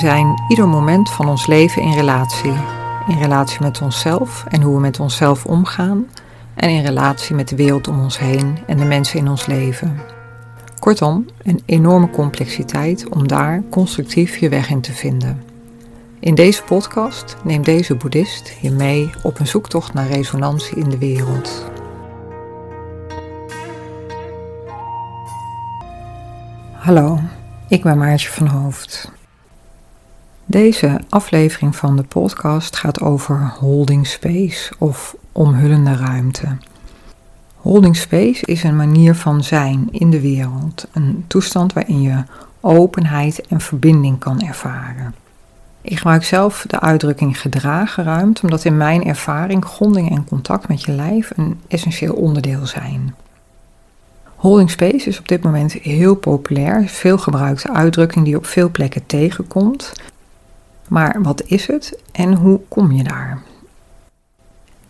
zijn ieder moment van ons leven in relatie. In relatie met onszelf en hoe we met onszelf omgaan. En in relatie met de wereld om ons heen en de mensen in ons leven. Kortom, een enorme complexiteit om daar constructief je weg in te vinden. In deze podcast neemt deze boeddhist je mee op een zoektocht naar resonantie in de wereld. Hallo, ik ben Maartje van Hoofd. Deze aflevering van de podcast gaat over holding space of omhullende ruimte. Holding space is een manier van zijn in de wereld, een toestand waarin je openheid en verbinding kan ervaren. Ik gebruik zelf de uitdrukking gedragen ruimte, omdat in mijn ervaring gronding en contact met je lijf een essentieel onderdeel zijn. Holding space is op dit moment heel populair, veel gebruikte uitdrukking die op veel plekken tegenkomt. Maar wat is het en hoe kom je daar?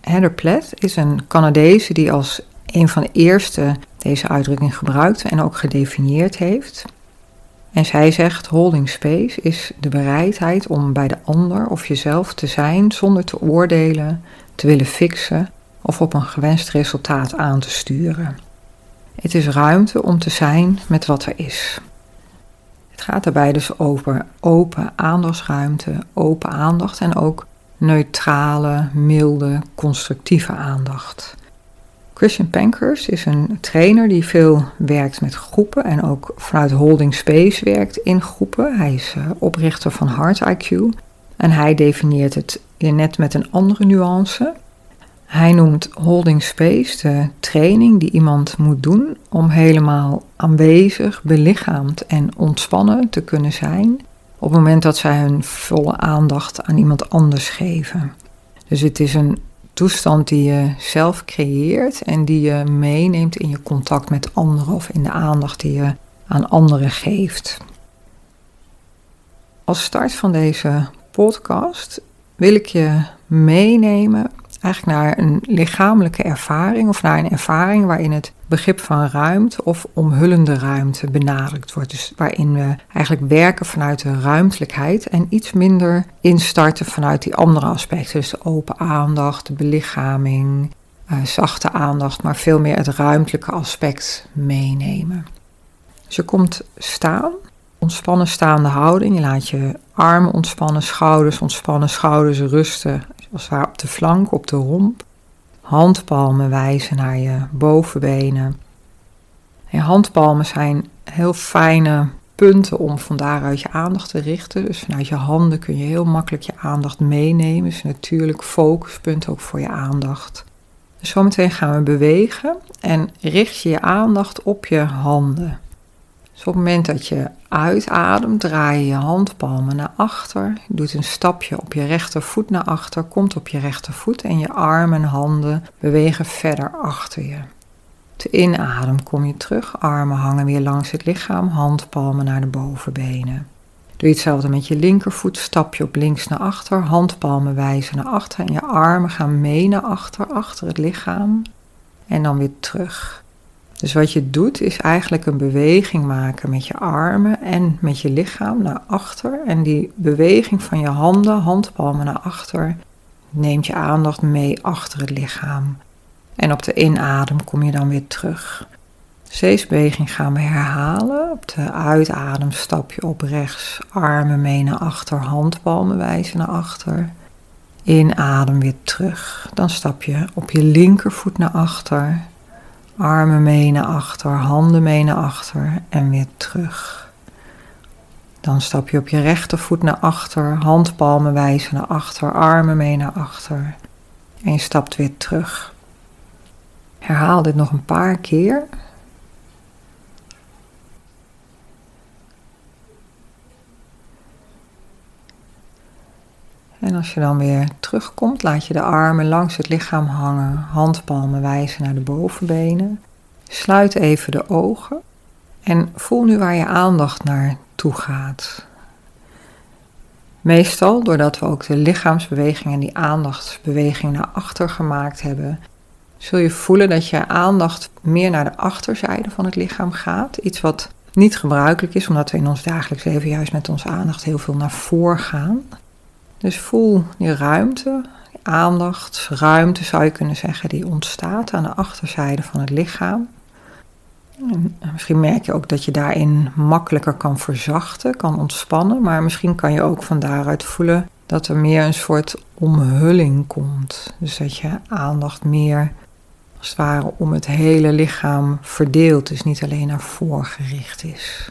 Heather Platt is een Canadese die als een van de eerste deze uitdrukking gebruikte en ook gedefinieerd heeft. En zij zegt: holding space is de bereidheid om bij de ander of jezelf te zijn zonder te oordelen, te willen fixen of op een gewenst resultaat aan te sturen. Het is ruimte om te zijn met wat er is. Het gaat daarbij dus over open aandachtsruimte, open aandacht en ook neutrale, milde, constructieve aandacht. Christian Pankers is een trainer die veel werkt met groepen en ook vanuit Holding Space werkt in groepen. Hij is eh, oprichter van Heart IQ en hij definieert het net met een andere nuance. Hij noemt holding space de training die iemand moet doen om helemaal aanwezig, belichaamd en ontspannen te kunnen zijn op het moment dat zij hun volle aandacht aan iemand anders geven. Dus het is een toestand die je zelf creëert en die je meeneemt in je contact met anderen of in de aandacht die je aan anderen geeft. Als start van deze podcast wil ik je meenemen eigenlijk naar een lichamelijke ervaring of naar een ervaring waarin het begrip van ruimte of omhullende ruimte benadrukt wordt. Dus waarin we eigenlijk werken vanuit de ruimtelijkheid en iets minder instarten vanuit die andere aspecten. Dus de open aandacht, de belichaming, uh, zachte aandacht, maar veel meer het ruimtelijke aspect meenemen. Dus je komt staan, ontspannen staande houding. Je laat je armen ontspannen, schouders ontspannen, schouders rusten als ware op de flank, op de romp. Handpalmen wijzen naar je bovenbenen. En handpalmen zijn heel fijne punten om van daaruit je aandacht te richten. Dus vanuit je handen kun je heel makkelijk je aandacht meenemen. Dus natuurlijk focuspunt ook voor je aandacht. Dus zometeen gaan we bewegen en richt je je aandacht op je handen. Dus op het moment dat je uitademt, draai je je handpalmen naar achter. Doet een stapje op je rechtervoet naar achter, komt op je rechtervoet en je armen en handen bewegen verder achter je. Te inadem kom je terug, armen hangen weer langs het lichaam, handpalmen naar de bovenbenen. Doe hetzelfde met je linkervoet, stap je op links naar achter, handpalmen wijzen naar achter en je armen gaan mee naar achter, achter het lichaam en dan weer terug. Dus wat je doet is eigenlijk een beweging maken met je armen en met je lichaam naar achter. En die beweging van je handen, handpalmen naar achter, neemt je aandacht mee achter het lichaam. En op de inadem kom je dan weer terug. Deze beweging gaan we herhalen. Op de uitadem stap je op rechts, armen mee naar achter, handpalmen wijzen naar achter. Inadem weer terug. Dan stap je op je linkervoet naar achter. Armen mee naar achter, handen mee naar achter en weer terug. Dan stap je op je rechtervoet naar achter, handpalmen wijzen naar achter, armen mee naar achter. En je stapt weer terug. Herhaal dit nog een paar keer. En als je dan weer terugkomt, laat je de armen langs het lichaam hangen, handpalmen wijzen naar de bovenbenen. Sluit even de ogen en voel nu waar je aandacht naar toe gaat. Meestal, doordat we ook de lichaamsbeweging en die aandachtsbeweging naar achter gemaakt hebben, zul je voelen dat je aandacht meer naar de achterzijde van het lichaam gaat. Iets wat niet gebruikelijk is, omdat we in ons dagelijks leven juist met onze aandacht heel veel naar voren gaan. Dus voel die ruimte, aandacht, ruimte zou je kunnen zeggen, die ontstaat aan de achterzijde van het lichaam. En misschien merk je ook dat je daarin makkelijker kan verzachten, kan ontspannen, maar misschien kan je ook van daaruit voelen dat er meer een soort omhulling komt. Dus dat je aandacht meer als het ware om het hele lichaam verdeeld, dus niet alleen naar voren gericht is.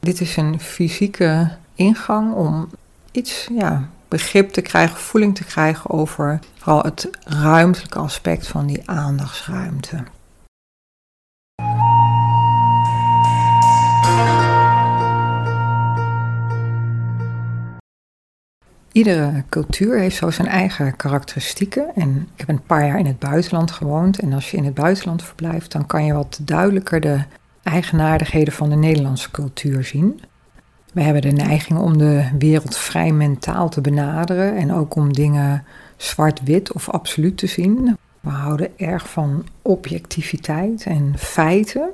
Dit is een fysieke ingang om iets ja, begrip te krijgen, voeling te krijgen over vooral het ruimtelijke aspect van die aandachtsruimte. Iedere cultuur heeft zo zijn eigen karakteristieken. En ik heb een paar jaar in het buitenland gewoond. En als je in het buitenland verblijft, dan kan je wat duidelijker de eigenaardigheden van de Nederlandse cultuur zien. We hebben de neiging om de wereld vrij mentaal te benaderen en ook om dingen zwart-wit of absoluut te zien. We houden erg van objectiviteit en feiten.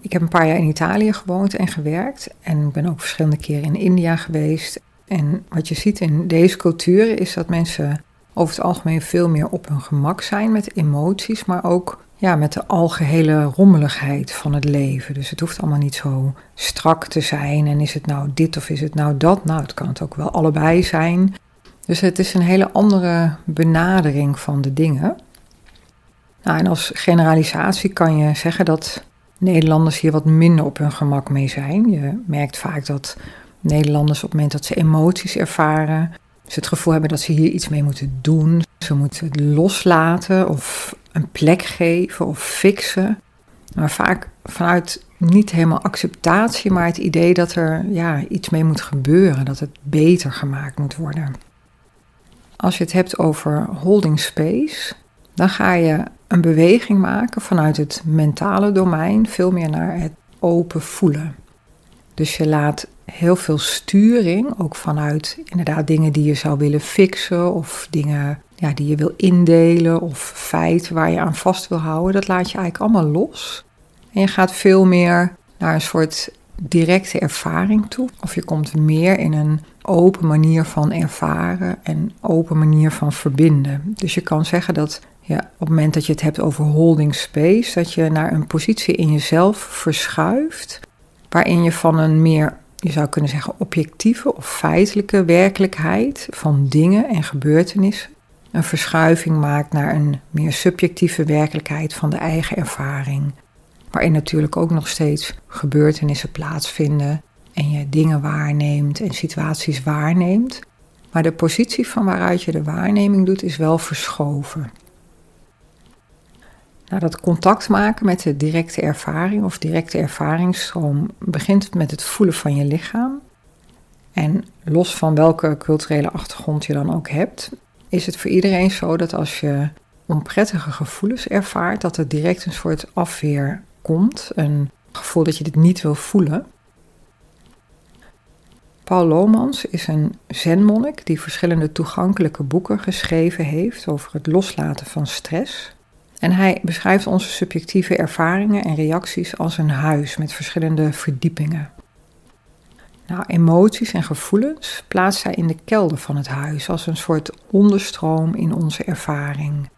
Ik heb een paar jaar in Italië gewoond en gewerkt en ben ook verschillende keren in India geweest. En wat je ziet in deze culturen is dat mensen over het algemeen veel meer op hun gemak zijn met emoties, maar ook ja, met de algehele rommeligheid van het leven. Dus het hoeft allemaal niet zo strak te zijn. En is het nou dit of is het nou dat? Nou, het kan het ook wel allebei zijn. Dus het is een hele andere benadering van de dingen. Nou, en als generalisatie kan je zeggen dat Nederlanders hier wat minder op hun gemak mee zijn. Je merkt vaak dat Nederlanders op het moment dat ze emoties ervaren, ze het gevoel hebben dat ze hier iets mee moeten doen. Ze moeten het loslaten of een plek geven of fixen. Maar vaak vanuit niet helemaal acceptatie, maar het idee dat er ja, iets mee moet gebeuren, dat het beter gemaakt moet worden. Als je het hebt over holding space, dan ga je een beweging maken vanuit het mentale domein veel meer naar het open voelen. Dus je laat heel veel sturing, ook vanuit inderdaad dingen die je zou willen fixen of dingen ja, die je wil indelen of feiten waar je aan vast wil houden, dat laat je eigenlijk allemaal los. En je gaat veel meer naar een soort directe ervaring toe. Of je komt meer in een open manier van ervaren en open manier van verbinden. Dus je kan zeggen dat ja, op het moment dat je het hebt over holding space, dat je naar een positie in jezelf verschuift, waarin je van een meer je zou kunnen zeggen, objectieve of feitelijke werkelijkheid van dingen en gebeurtenissen een verschuiving maakt naar een meer subjectieve werkelijkheid van de eigen ervaring. Waarin natuurlijk ook nog steeds gebeurtenissen plaatsvinden en je dingen waarneemt en situaties waarneemt. Maar de positie van waaruit je de waarneming doet is wel verschoven. Nou, dat contact maken met de directe ervaring of directe ervaringsstroom begint met het voelen van je lichaam. En los van welke culturele achtergrond je dan ook hebt, is het voor iedereen zo dat als je onprettige gevoelens ervaart, dat er direct een soort afweer komt. Een gevoel dat je dit niet wil voelen. Paul Lomans is een zenmonnik die verschillende toegankelijke boeken geschreven heeft over het loslaten van stress. En hij beschrijft onze subjectieve ervaringen en reacties als een huis met verschillende verdiepingen. Nou, emoties en gevoelens plaatst hij in de kelder van het huis als een soort onderstroom in onze ervaring.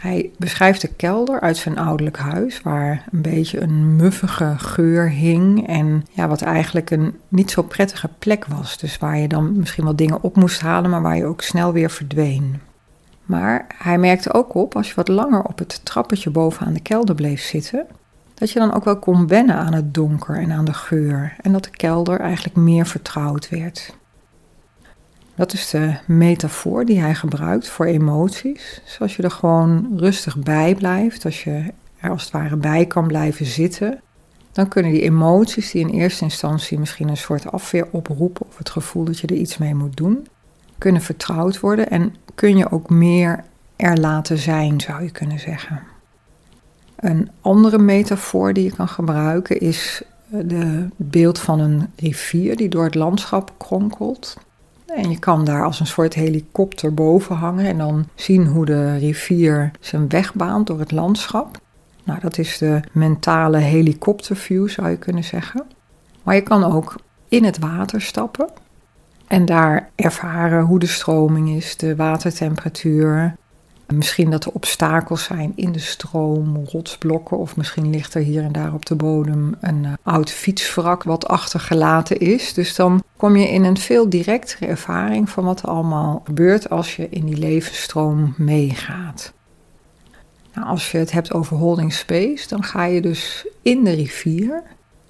Hij beschrijft de kelder uit zijn ouderlijk huis, waar een beetje een muffige geur hing en ja, wat eigenlijk een niet zo prettige plek was. Dus waar je dan misschien wel dingen op moest halen, maar waar je ook snel weer verdween. Maar hij merkte ook op, als je wat langer op het trappetje bovenaan de kelder bleef zitten, dat je dan ook wel kon wennen aan het donker en aan de geur en dat de kelder eigenlijk meer vertrouwd werd. Dat is de metafoor die hij gebruikt voor emoties. Zoals je er gewoon rustig bij blijft, als je er als het ware bij kan blijven zitten, dan kunnen die emoties die in eerste instantie misschien een soort afweer oproepen of het gevoel dat je er iets mee moet doen, kunnen vertrouwd worden en kun je ook meer er laten zijn, zou je kunnen zeggen. Een andere metafoor die je kan gebruiken is het beeld van een rivier die door het landschap kronkelt. En je kan daar als een soort helikopter boven hangen en dan zien hoe de rivier zijn weg baant door het landschap. Nou, dat is de mentale helikopterview, zou je kunnen zeggen. Maar je kan ook in het water stappen en daar ervaren hoe de stroming is, de watertemperatuur. Misschien dat er obstakels zijn in de stroom, rotsblokken, of misschien ligt er hier en daar op de bodem een uh, oud fietswrak wat achtergelaten is. Dus dan kom je in een veel directere ervaring van wat er allemaal gebeurt als je in die levensstroom meegaat. Nou, als je het hebt over holding space, dan ga je dus in de rivier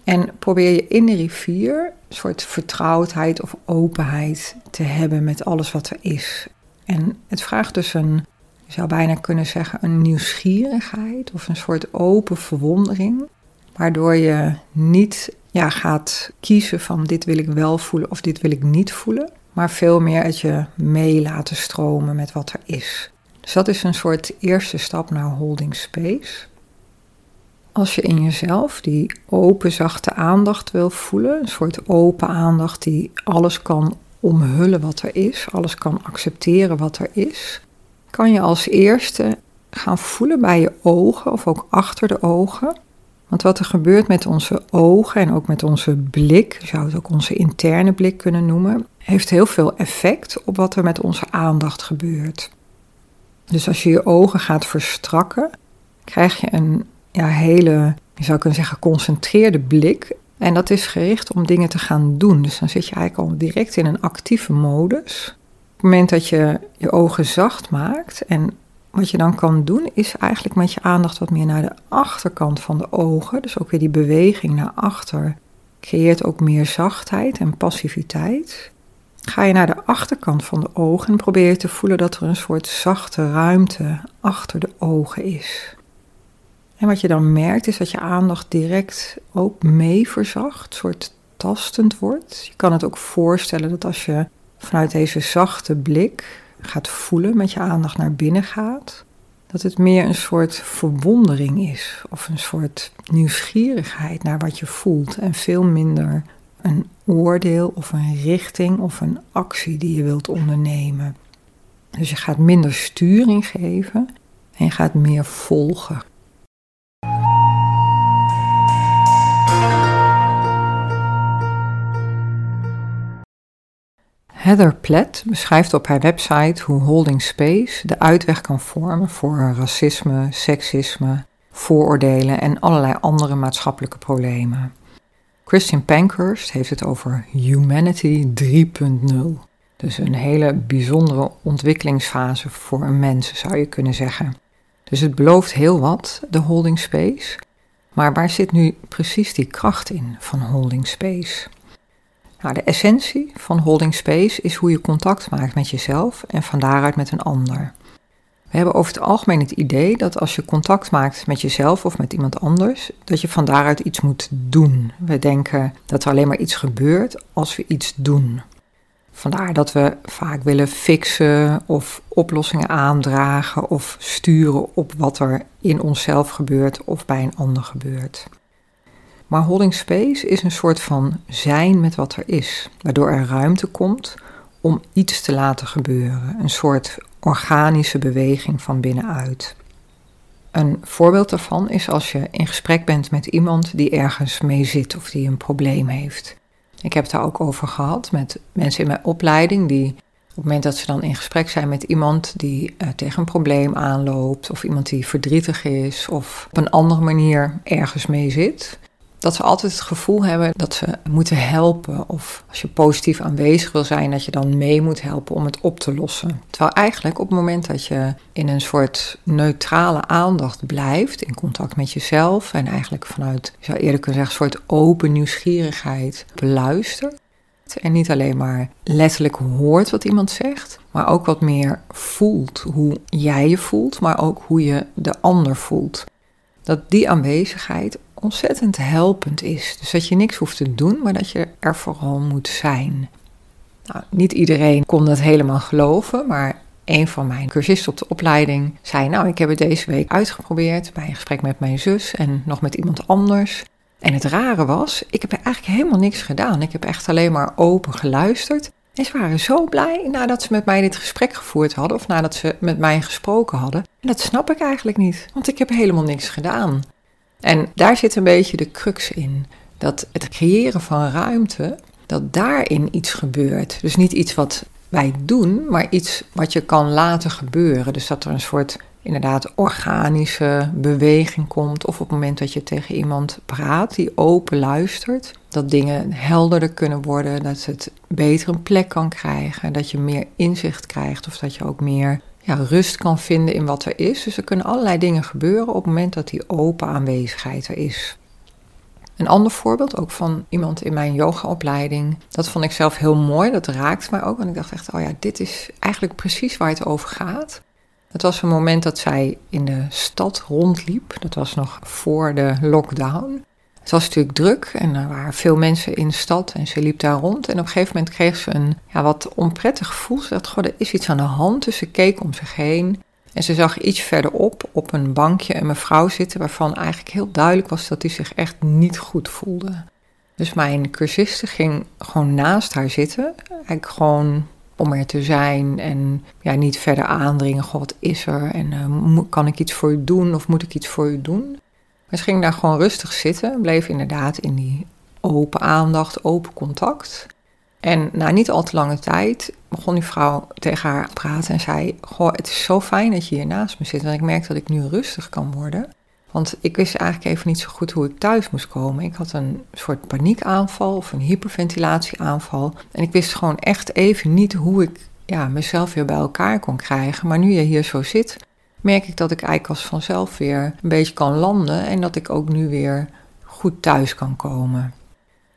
en probeer je in de rivier een soort vertrouwdheid of openheid te hebben met alles wat er is. En het vraagt dus een, je zou bijna kunnen zeggen, een nieuwsgierigheid of een soort open verwondering, waardoor je niet ja, gaat kiezen van dit wil ik wel voelen of dit wil ik niet voelen, maar veel meer het je mee laten stromen met wat er is. Dus dat is een soort eerste stap naar holding space. Als je in jezelf die open, zachte aandacht wil voelen, een soort open aandacht die alles kan omhullen wat er is, alles kan accepteren wat er is, kan je als eerste gaan voelen bij je ogen of ook achter de ogen. Want wat er gebeurt met onze ogen en ook met onze blik, je zou het ook onze interne blik kunnen noemen, heeft heel veel effect op wat er met onze aandacht gebeurt. Dus als je je ogen gaat verstrakken, krijg je een ja, hele, je zou kunnen zeggen, geconcentreerde blik. En dat is gericht om dingen te gaan doen. Dus dan zit je eigenlijk al direct in een actieve modus. Het moment dat je je ogen zacht maakt en wat je dan kan doen, is eigenlijk met je aandacht wat meer naar de achterkant van de ogen. Dus ook weer die beweging naar achter creëert ook meer zachtheid en passiviteit. Ga je naar de achterkant van de ogen en probeer je te voelen dat er een soort zachte ruimte achter de ogen is. En wat je dan merkt is dat je aandacht direct ook mee verzacht, soort tastend wordt. Je kan het ook voorstellen dat als je vanuit deze zachte blik gaat voelen, met je aandacht naar binnen gaat, dat het meer een soort verwondering is of een soort nieuwsgierigheid naar wat je voelt en veel minder een oordeel of een richting of een actie die je wilt ondernemen. Dus je gaat minder sturing geven en je gaat meer volgen. Heather Platt beschrijft op haar website hoe holding space de uitweg kan vormen voor racisme, seksisme, vooroordelen en allerlei andere maatschappelijke problemen. Christian Pankhurst heeft het over Humanity 3.0. Dus een hele bijzondere ontwikkelingsfase voor een mens, zou je kunnen zeggen. Dus het belooft heel wat, de holding space. Maar waar zit nu precies die kracht in van holding space? Nou, de essentie van holding space is hoe je contact maakt met jezelf en van daaruit met een ander. We hebben over het algemeen het idee dat als je contact maakt met jezelf of met iemand anders, dat je van daaruit iets moet doen. We denken dat er alleen maar iets gebeurt als we iets doen. Vandaar dat we vaak willen fixen of oplossingen aandragen of sturen op wat er in onszelf gebeurt of bij een ander gebeurt. Maar holding space is een soort van zijn met wat er is, waardoor er ruimte komt om iets te laten gebeuren, een soort organische beweging van binnenuit. Een voorbeeld daarvan is als je in gesprek bent met iemand die ergens mee zit of die een probleem heeft. Ik heb het daar ook over gehad met mensen in mijn opleiding die op het moment dat ze dan in gesprek zijn met iemand die uh, tegen een probleem aanloopt, of iemand die verdrietig is, of op een andere manier ergens mee zit, dat ze altijd het gevoel hebben dat ze moeten helpen. Of als je positief aanwezig wil zijn, dat je dan mee moet helpen om het op te lossen. Terwijl eigenlijk op het moment dat je in een soort neutrale aandacht blijft, in contact met jezelf en eigenlijk vanuit, je zou eerder kunnen zeggen, een soort open nieuwsgierigheid beluistert. En niet alleen maar letterlijk hoort wat iemand zegt, maar ook wat meer voelt hoe jij je voelt, maar ook hoe je de ander voelt. Dat die aanwezigheid ontzettend helpend is. Dus dat je niks hoeft te doen, maar dat je er vooral moet zijn. Nou, niet iedereen kon dat helemaal geloven, maar een van mijn cursisten op de opleiding zei: Nou, ik heb het deze week uitgeprobeerd bij een gesprek met mijn zus en nog met iemand anders. En het rare was, ik heb eigenlijk helemaal niks gedaan. Ik heb echt alleen maar open geluisterd. En ze waren zo blij nadat ze met mij dit gesprek gevoerd hadden of nadat ze met mij gesproken hadden. En dat snap ik eigenlijk niet, want ik heb helemaal niks gedaan. En daar zit een beetje de crux in. Dat het creëren van ruimte, dat daarin iets gebeurt. Dus niet iets wat wij doen, maar iets wat je kan laten gebeuren. Dus dat er een soort inderdaad organische beweging komt. Of op het moment dat je tegen iemand praat die open luistert. Dat dingen helderder kunnen worden. Dat het beter een plek kan krijgen. Dat je meer inzicht krijgt. Of dat je ook meer ja, rust kan vinden in wat er is. Dus er kunnen allerlei dingen gebeuren op het moment dat die open aanwezigheid er is. Een ander voorbeeld, ook van iemand in mijn yogaopleiding. Dat vond ik zelf heel mooi, dat raakte mij ook. Want ik dacht echt, oh ja, dit is eigenlijk precies waar het over gaat. Het was een moment dat zij in de stad rondliep. Dat was nog voor de lockdown. Het was natuurlijk druk en er waren veel mensen in de stad en ze liep daar rond. En op een gegeven moment kreeg ze een ja, wat onprettig gevoel. Ze dacht, goh, er is iets aan de hand. Dus ze keek om zich heen. En ze zag iets verderop op een bankje een mevrouw zitten waarvan eigenlijk heel duidelijk was dat die zich echt niet goed voelde. Dus mijn cursiste ging gewoon naast haar zitten. Eigenlijk gewoon om er te zijn en ja, niet verder aandringen. God, wat is er? En uh, kan ik iets voor u doen of moet ik iets voor u doen? Maar ze ging daar gewoon rustig zitten. Bleef inderdaad in die open aandacht, open contact. En na niet al te lange tijd begon die vrouw tegen haar te praten en zei: Goh, het is zo fijn dat je hier naast me zit. Want ik merk dat ik nu rustig kan worden. Want ik wist eigenlijk even niet zo goed hoe ik thuis moest komen. Ik had een soort paniekaanval of een hyperventilatieaanval. En ik wist gewoon echt even niet hoe ik ja, mezelf weer bij elkaar kon krijgen. Maar nu je hier zo zit, merk ik dat ik eigenlijk als vanzelf weer een beetje kan landen. En dat ik ook nu weer goed thuis kan komen.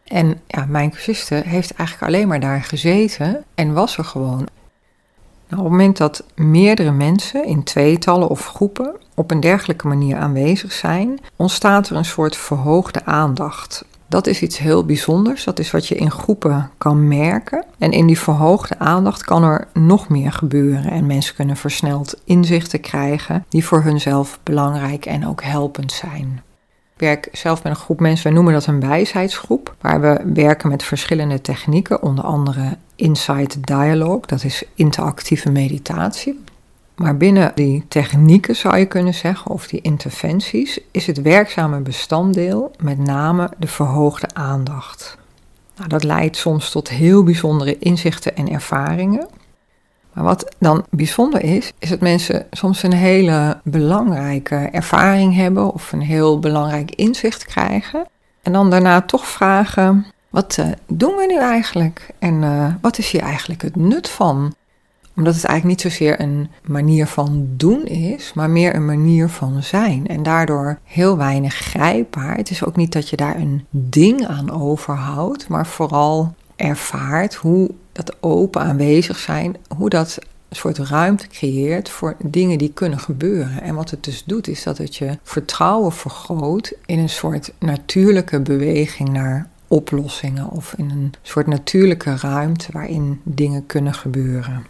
En ja, mijn cursiste heeft eigenlijk alleen maar daar gezeten en was er gewoon. Nou, op het moment dat meerdere mensen in tweetallen of groepen op een dergelijke manier aanwezig zijn, ontstaat er een soort verhoogde aandacht. Dat is iets heel bijzonders. Dat is wat je in groepen kan merken. En in die verhoogde aandacht kan er nog meer gebeuren. En mensen kunnen versneld inzichten krijgen die voor hunzelf belangrijk en ook helpend zijn. Ik werk zelf met een groep mensen, wij noemen dat een wijsheidsgroep, waar we werken met verschillende technieken, onder andere Insight Dialogue, dat is interactieve meditatie. Maar binnen die technieken zou je kunnen zeggen, of die interventies, is het werkzame bestanddeel met name de verhoogde aandacht. Nou, dat leidt soms tot heel bijzondere inzichten en ervaringen. Maar wat dan bijzonder is, is dat mensen soms een hele belangrijke ervaring hebben of een heel belangrijk inzicht krijgen. En dan daarna toch vragen: wat uh, doen we nu eigenlijk? En uh, wat is hier eigenlijk het nut van? Omdat het eigenlijk niet zozeer een manier van doen is, maar meer een manier van zijn. En daardoor heel weinig grijpbaar. Het is ook niet dat je daar een ding aan overhoudt, maar vooral ervaart hoe dat open aanwezig zijn, hoe dat een soort ruimte creëert voor dingen die kunnen gebeuren. En wat het dus doet, is dat het je vertrouwen vergroot in een soort natuurlijke beweging naar oplossingen of in een soort natuurlijke ruimte waarin dingen kunnen gebeuren.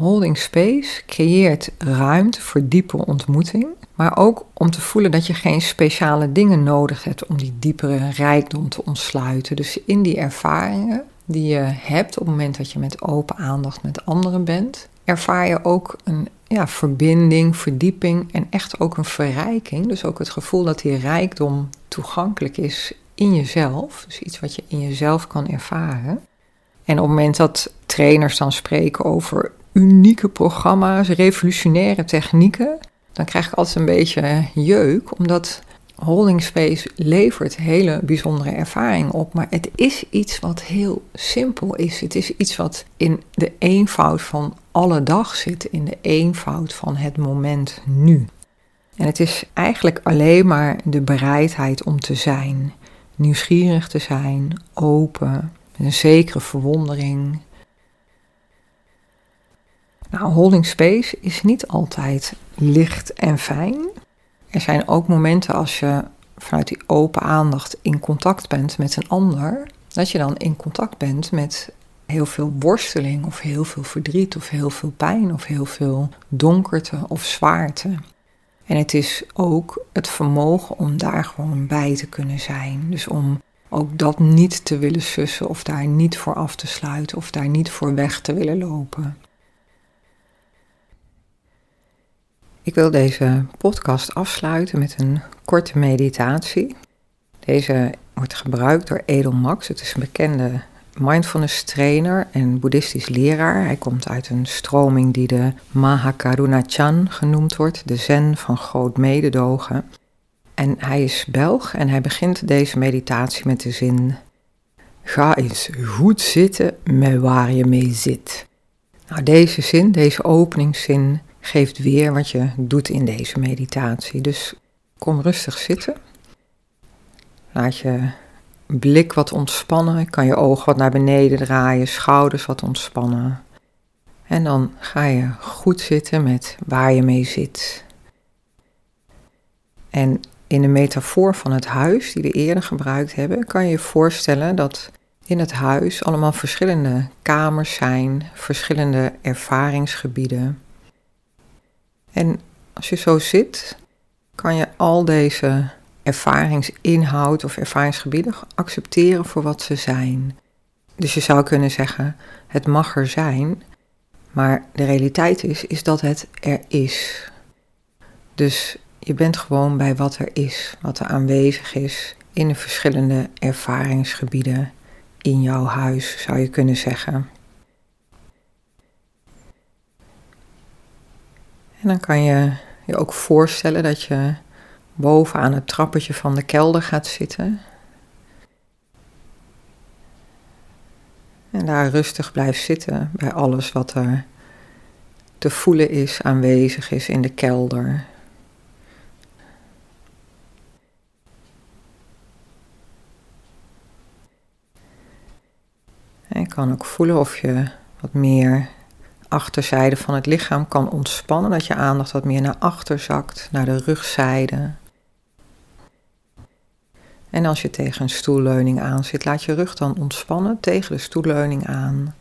Holding space creëert ruimte voor diepe ontmoeting, maar ook om te voelen dat je geen speciale dingen nodig hebt om die diepere rijkdom te ontsluiten. Dus in die ervaringen die je hebt op het moment dat je met open aandacht met anderen bent, ervaar je ook een ja, verbinding, verdieping en echt ook een verrijking. Dus ook het gevoel dat die rijkdom toegankelijk is in jezelf. Dus iets wat je in jezelf kan ervaren. En op het moment dat trainers dan spreken over unieke programma's, revolutionaire technieken, dan krijg ik altijd een beetje jeuk, omdat holding space levert hele bijzondere ervaringen op, maar het is iets wat heel simpel is. Het is iets wat in de eenvoud van alle dag zit, in de eenvoud van het moment nu. En het is eigenlijk alleen maar de bereidheid om te zijn, nieuwsgierig te zijn, open, met een zekere verwondering. Nou, holding space is niet altijd licht en fijn. Er zijn ook momenten als je vanuit die open aandacht in contact bent met een ander, dat je dan in contact bent met heel veel worsteling of heel veel verdriet of heel veel pijn of heel veel donkerte of zwaarte. En het is ook het vermogen om daar gewoon bij te kunnen zijn. Dus om ook dat niet te willen sussen of daar niet voor af te sluiten of daar niet voor weg te willen lopen. Ik wil deze podcast afsluiten met een korte meditatie. Deze wordt gebruikt door Edel Max. Het is een bekende mindfulness trainer en boeddhistisch leraar. Hij komt uit een stroming die de Mahakaruna Chan genoemd wordt, de zen van groot mededogen. En hij is Belg en hij begint deze meditatie met de zin: Ga eens goed zitten met waar je mee zit. Nou, deze zin, deze openingszin, geeft weer wat je doet in deze meditatie. Dus kom rustig zitten. Laat je blik wat ontspannen. Kan je ogen wat naar beneden draaien, schouders wat ontspannen. En dan ga je goed zitten met waar je mee zit. En in de metafoor van het huis, die we eerder gebruikt hebben, kan je je voorstellen dat in het huis allemaal verschillende kamers zijn, verschillende ervaringsgebieden. En als je zo zit, kan je al deze ervaringsinhoud of ervaringsgebieden accepteren voor wat ze zijn. Dus je zou kunnen zeggen, het mag er zijn, maar de realiteit is, is dat het er is. Dus je bent gewoon bij wat er is, wat er aanwezig is in de verschillende ervaringsgebieden in jouw huis, zou je kunnen zeggen. En dan kan je je ook voorstellen dat je boven aan het trappetje van de kelder gaat zitten. En daar rustig blijft zitten bij alles wat er te voelen is, aanwezig is in de kelder. En je kan ook voelen of je wat meer achterzijde van het lichaam kan ontspannen. Dat je aandacht wat meer naar achter zakt, naar de rugzijde. En als je tegen een stoelleuning aan zit, laat je rug dan ontspannen tegen de stoelleuning aan.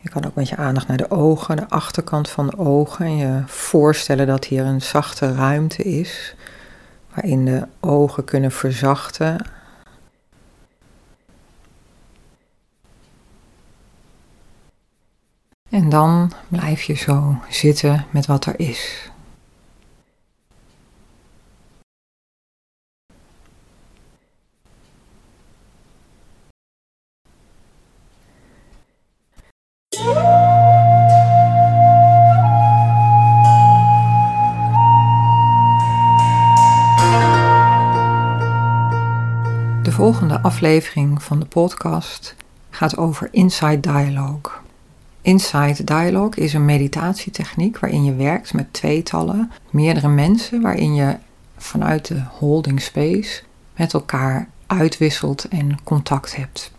Je kan ook met je aandacht naar de ogen, de achterkant van de ogen en je voorstellen dat hier een zachte ruimte is waarin de ogen kunnen verzachten En dan blijf je zo zitten met wat er is. De volgende aflevering van de podcast gaat over Inside Dialogue. Inside Dialogue is een meditatietechniek waarin je werkt met tweetallen, meerdere mensen, waarin je vanuit de holding space met elkaar uitwisselt en contact hebt.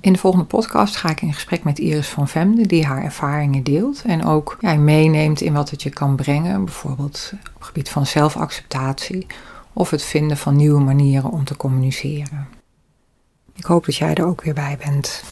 In de volgende podcast ga ik in gesprek met Iris van Vemde, die haar ervaringen deelt en ook ja, meeneemt in wat het je kan brengen, bijvoorbeeld op het gebied van zelfacceptatie of het vinden van nieuwe manieren om te communiceren. Ik hoop dat jij er ook weer bij bent.